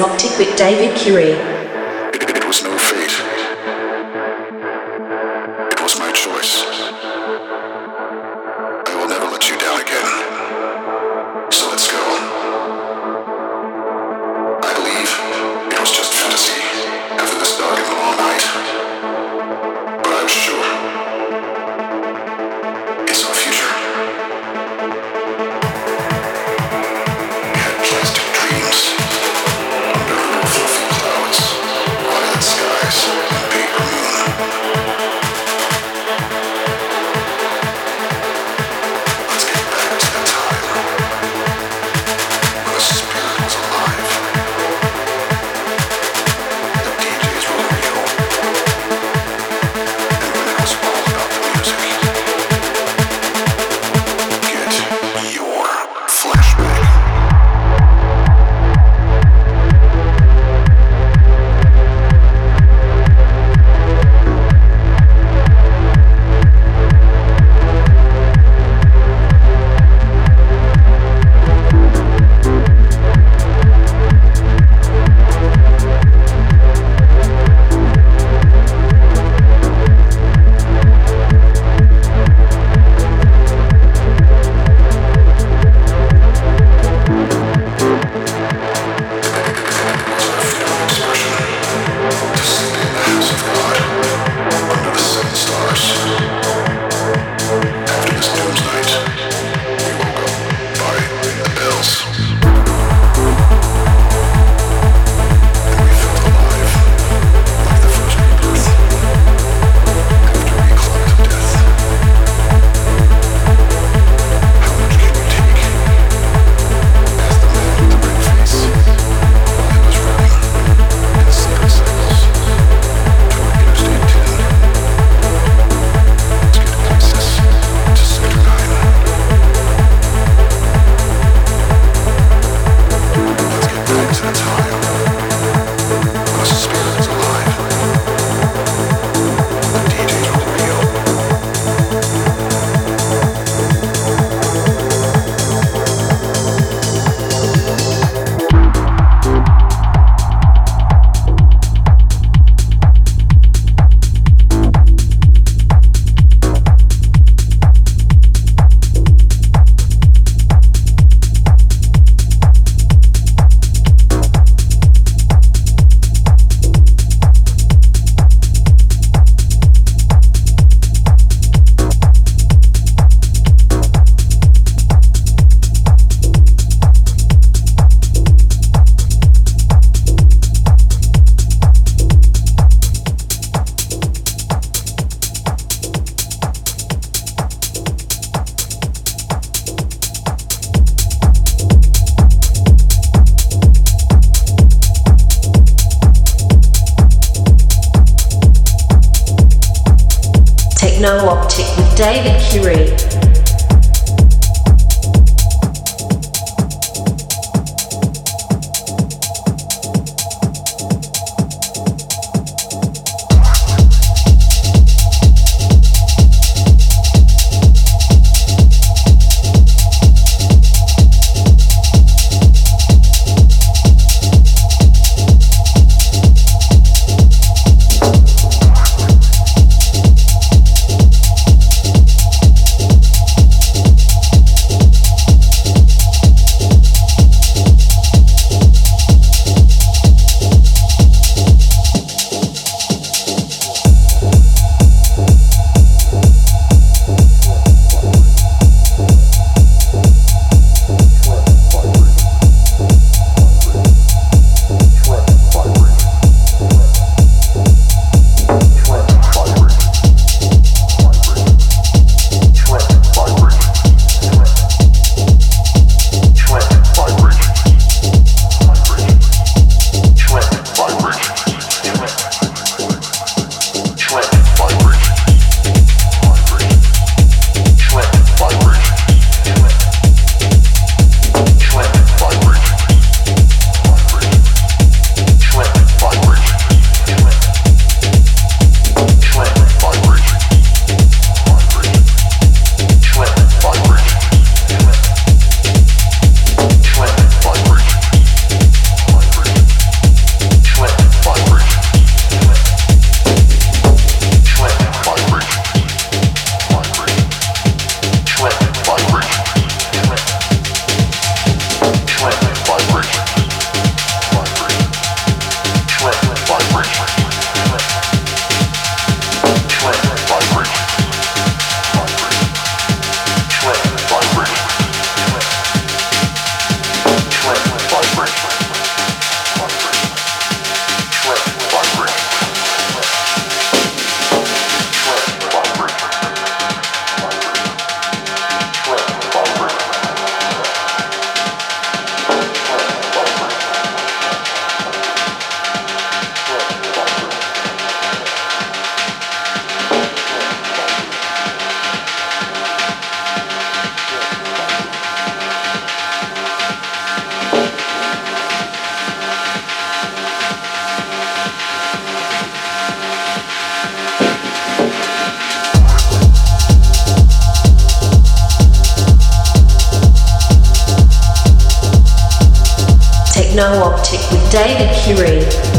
You are Optic with David Curie. Was no. Techno Optic with David Curie.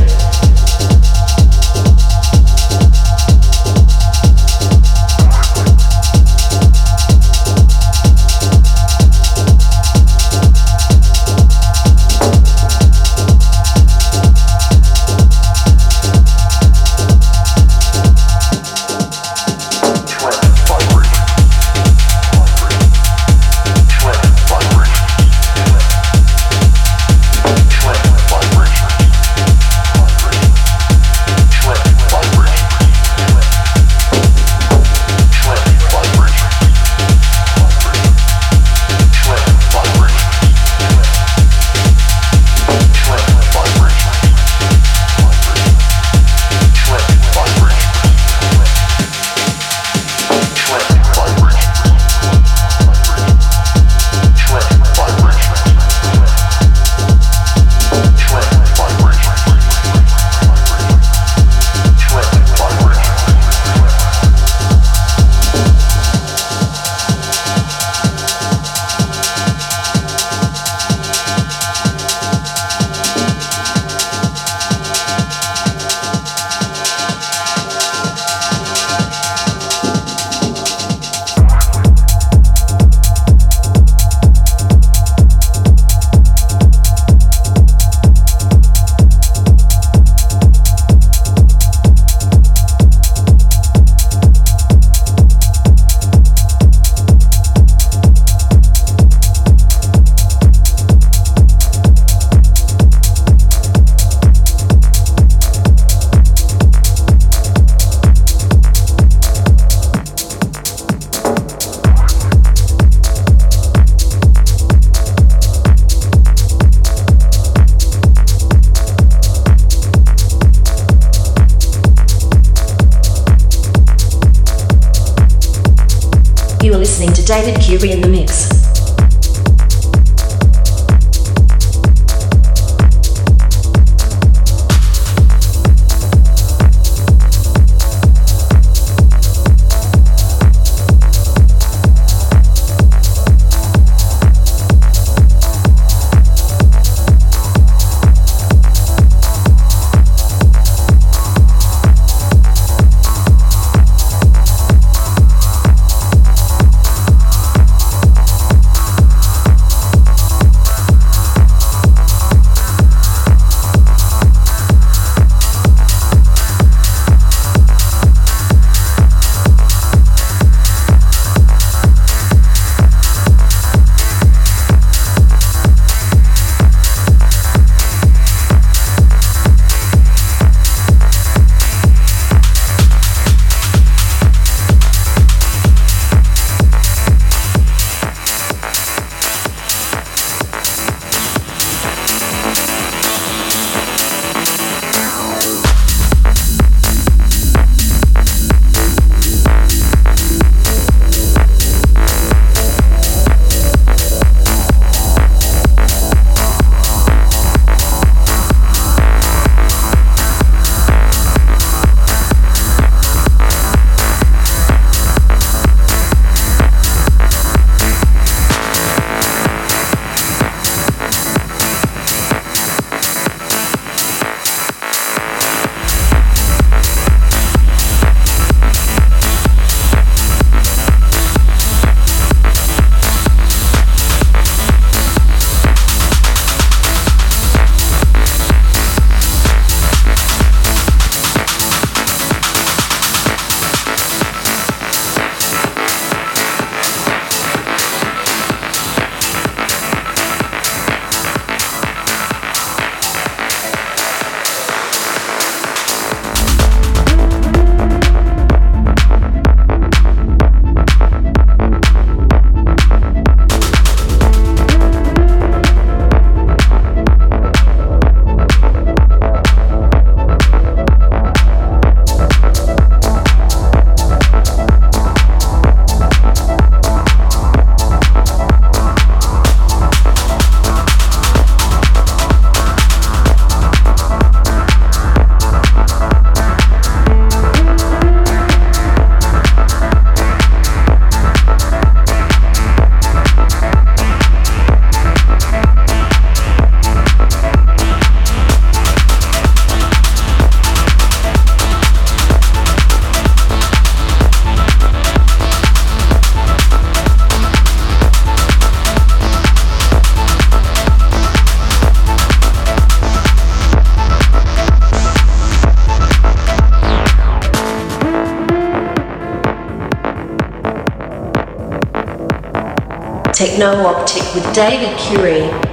Techno Optic with David Curie.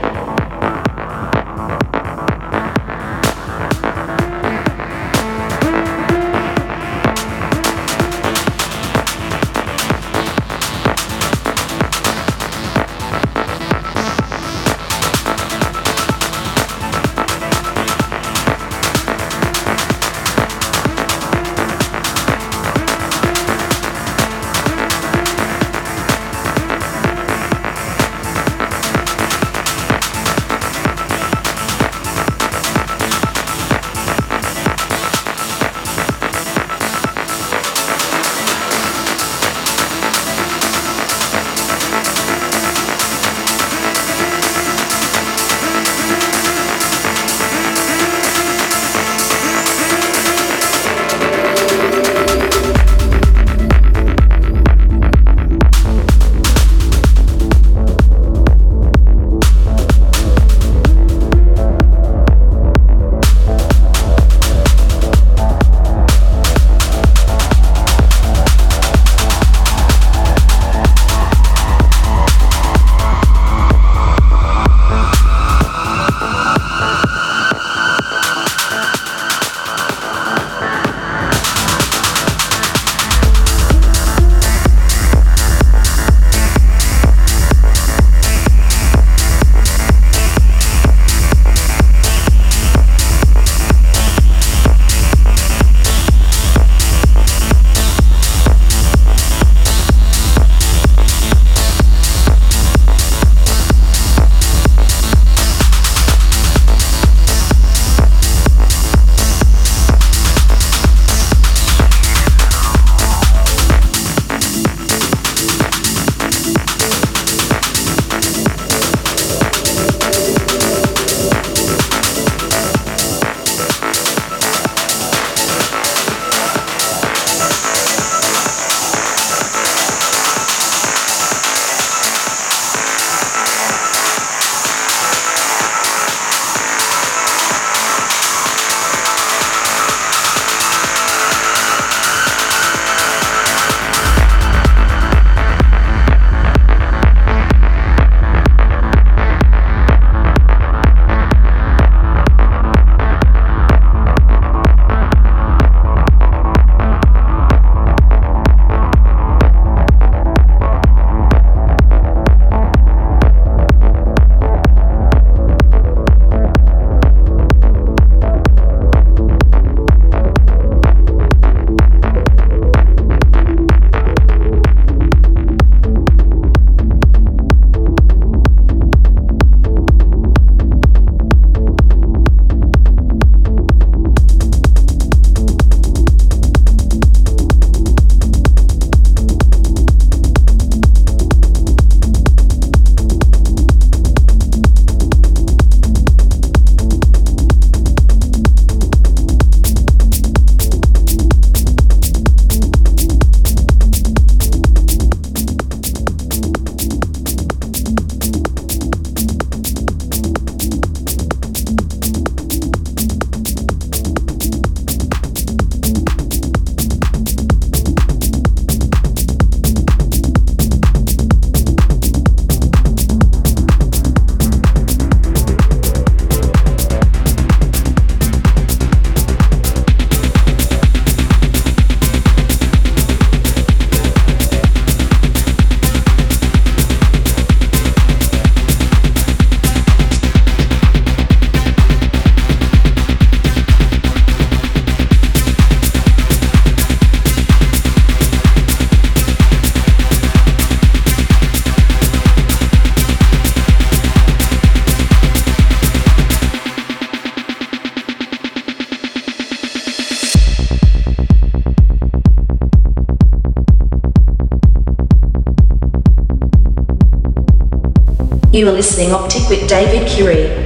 Listening Optic with David Curie.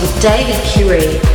With David Curie.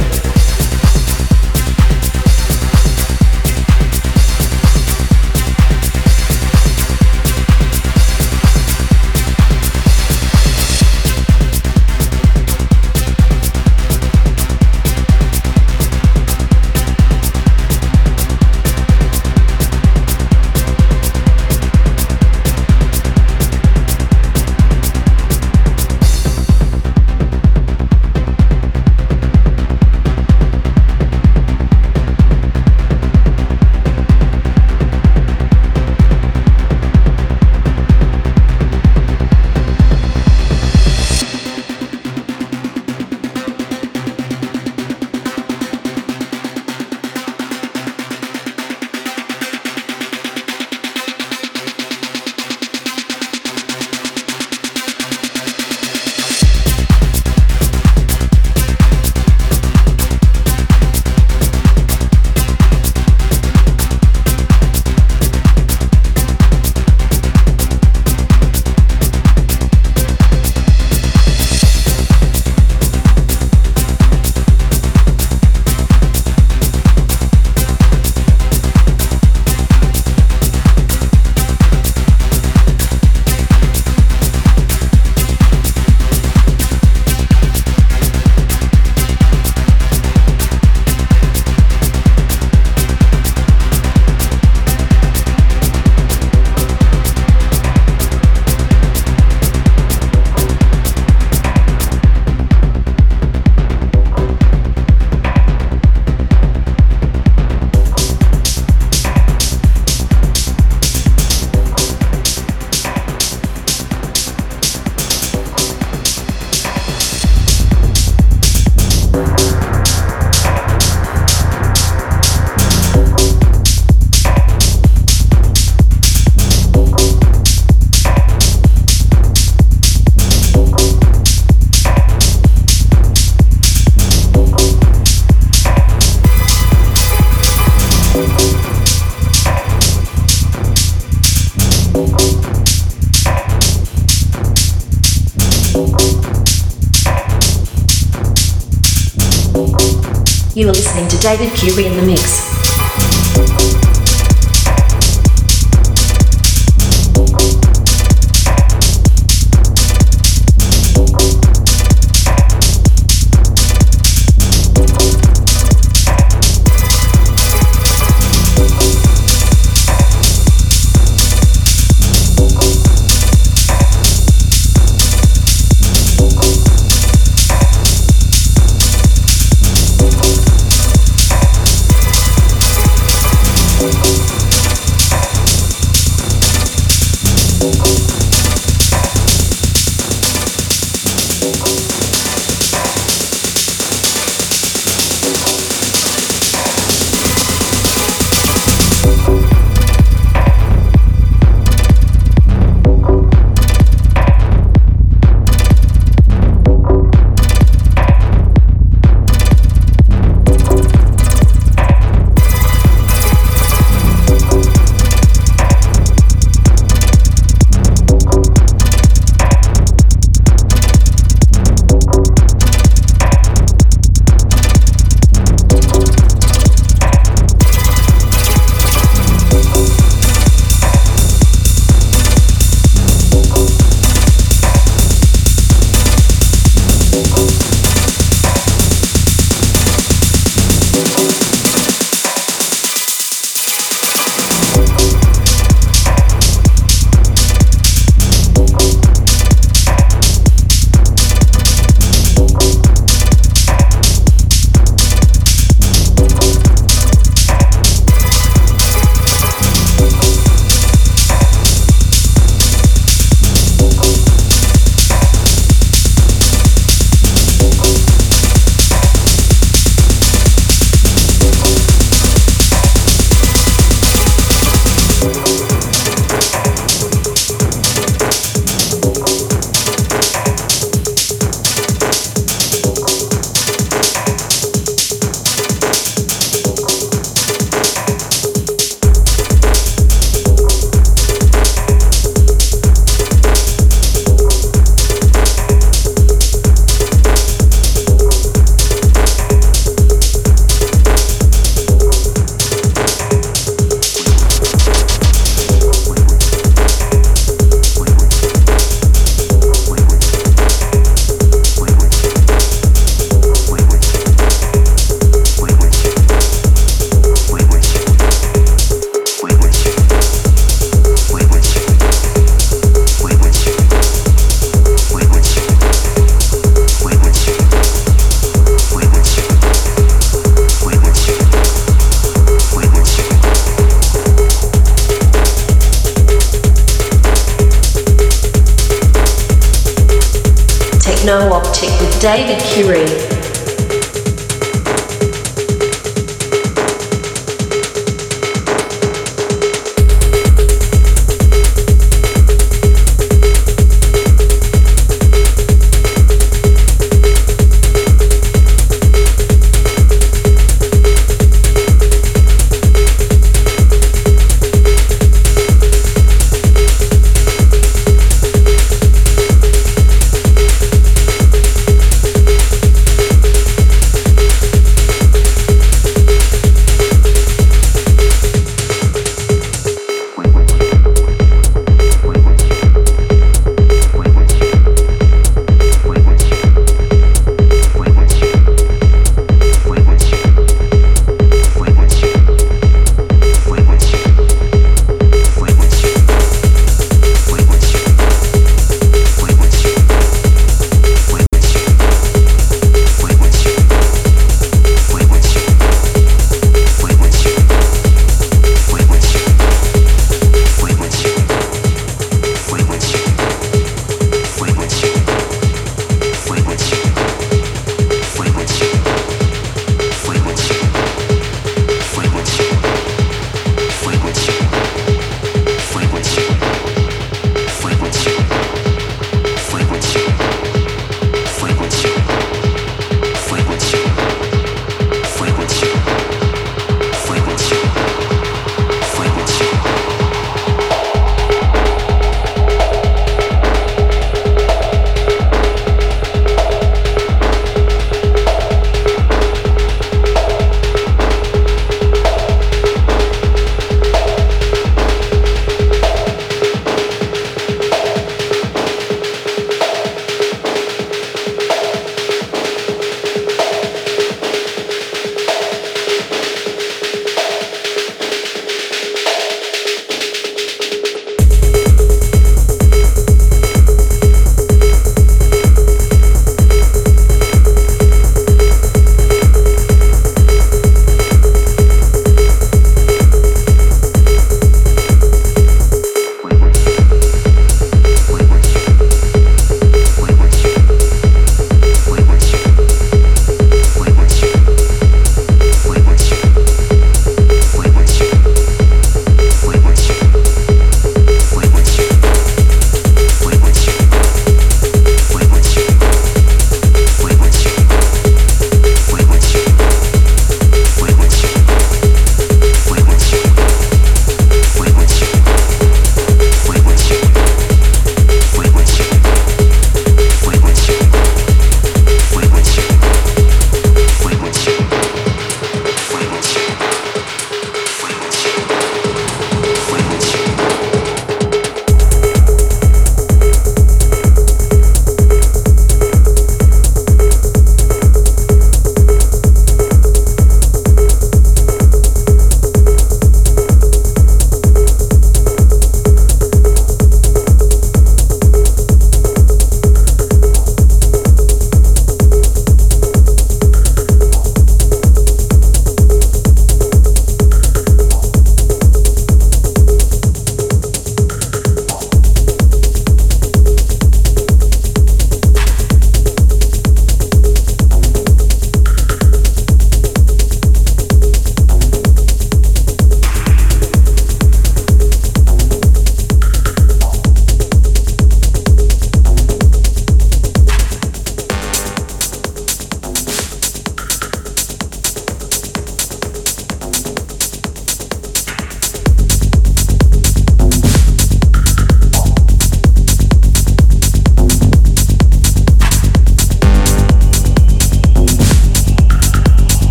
David Curie in the mix.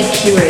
David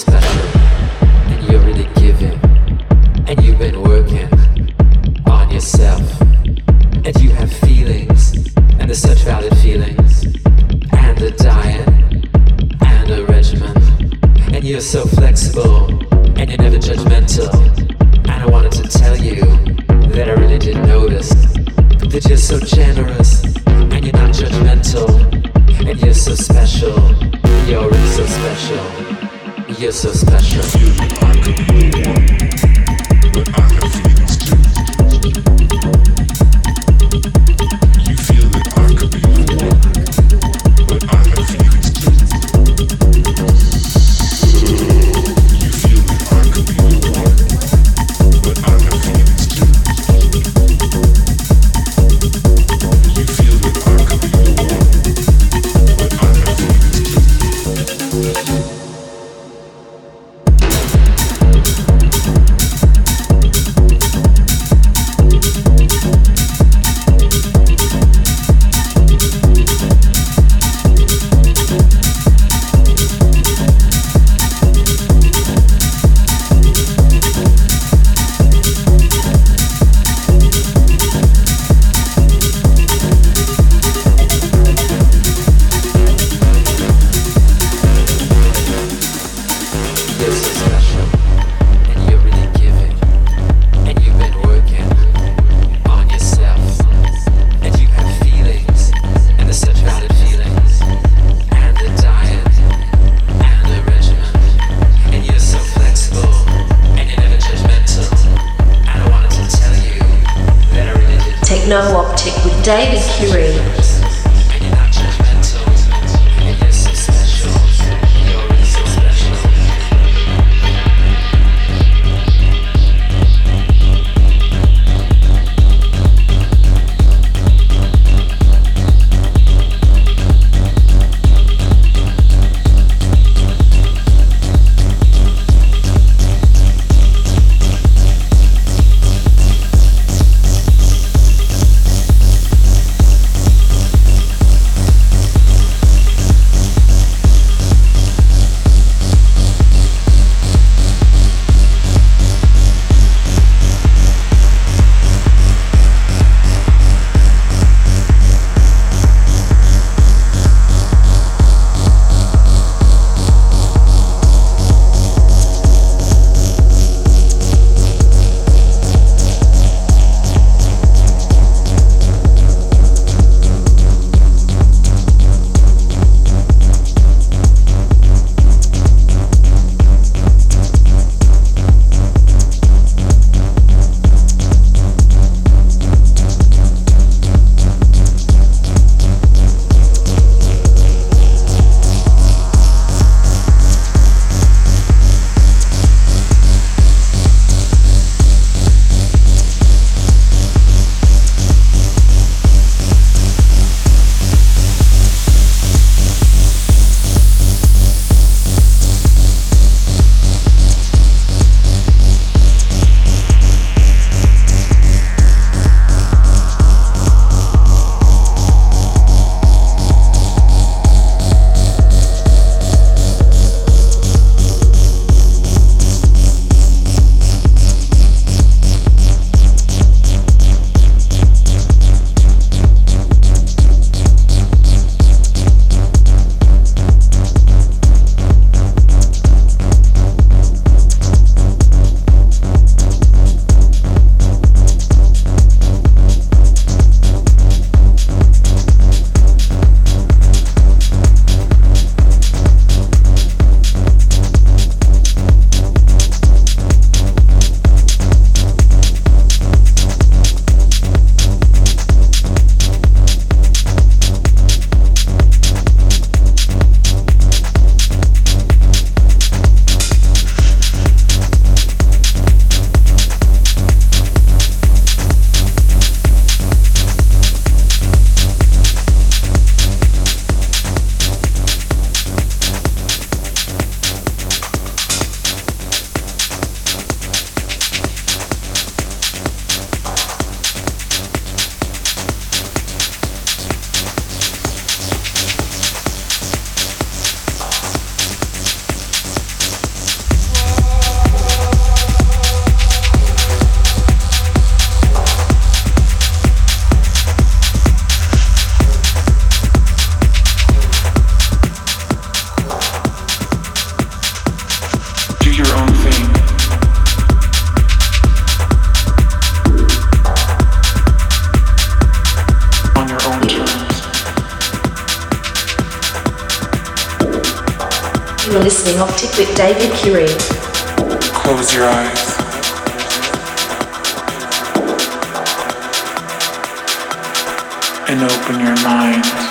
special, and you're really giving, and you've been working on yourself, and you have feelings, and there's such valid feelings, and a diet, and a regimen, and you're so flexible, and you're never judgmental, and I wanted to tell you that I really did notice that you're so generous, and you're not judgmental, and you're so special. You're so special you're so special. You, I could be one, but I No Optic with David Curie. And open your mind.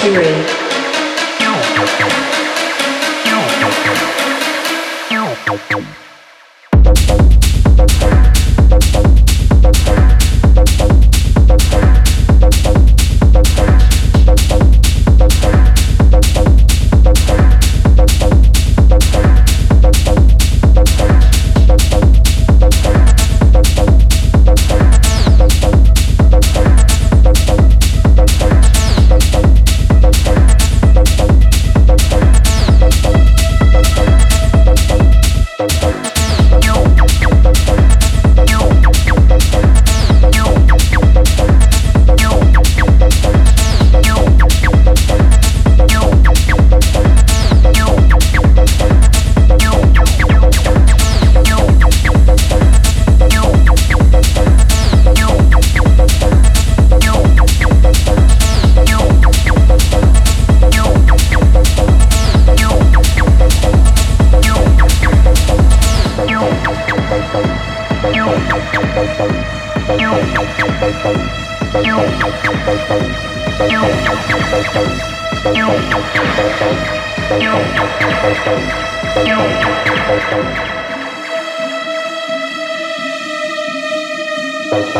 David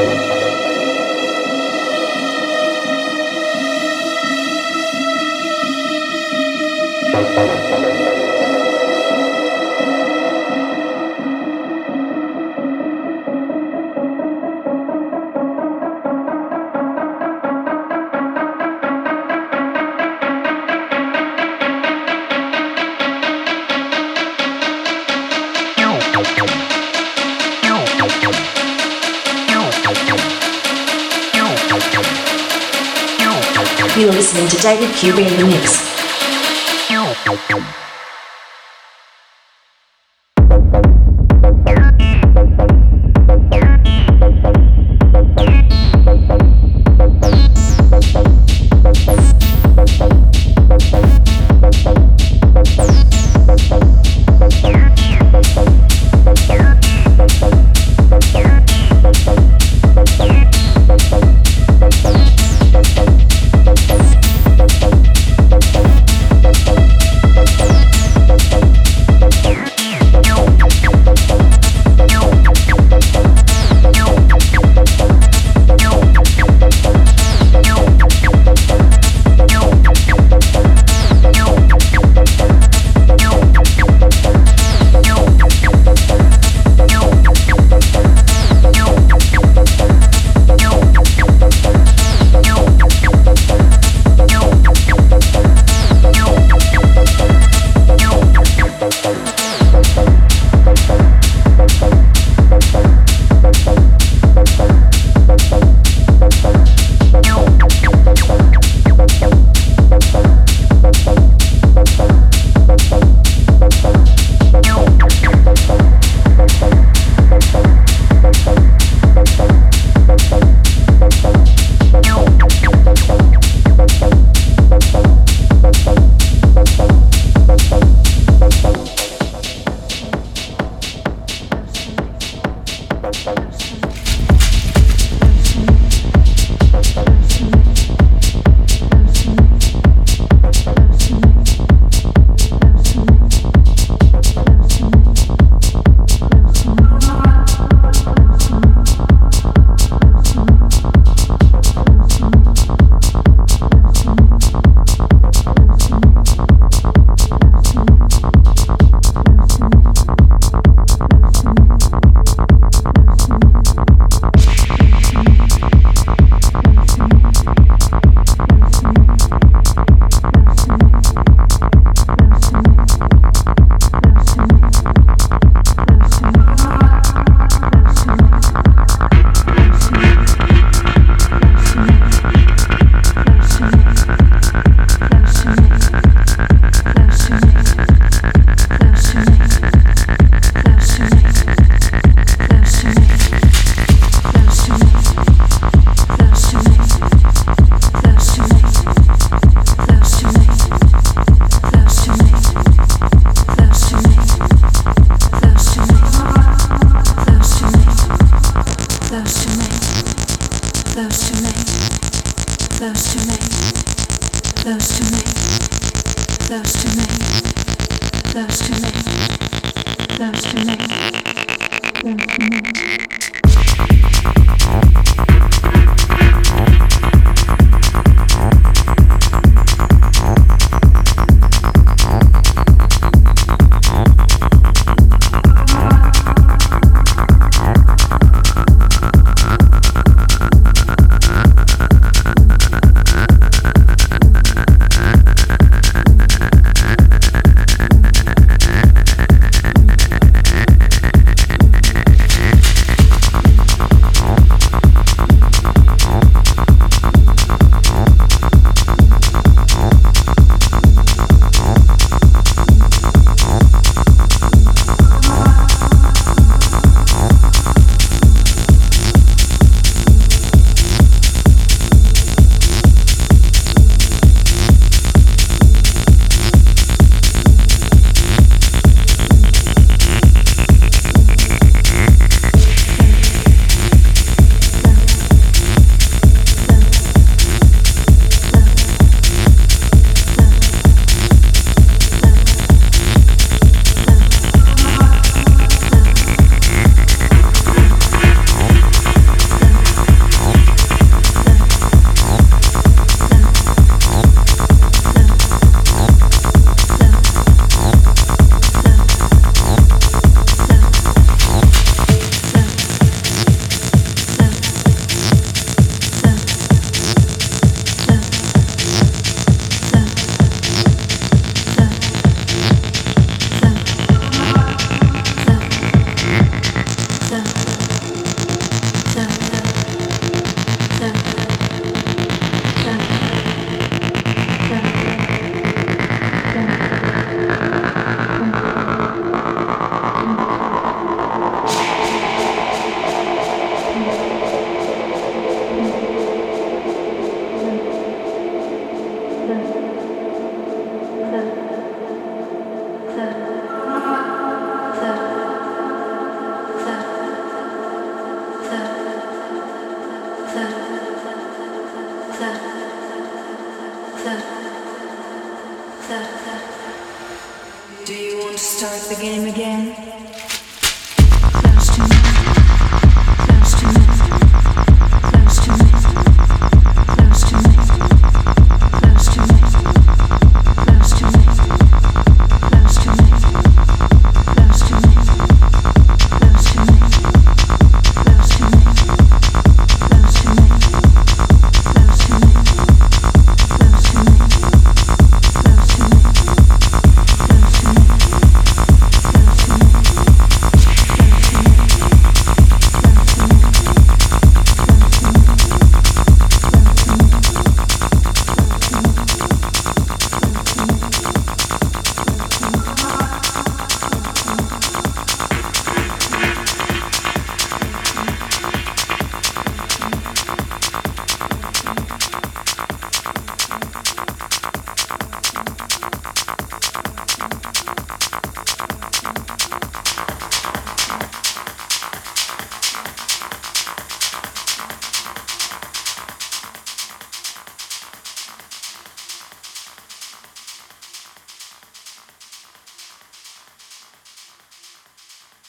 You're David Curie in the mix.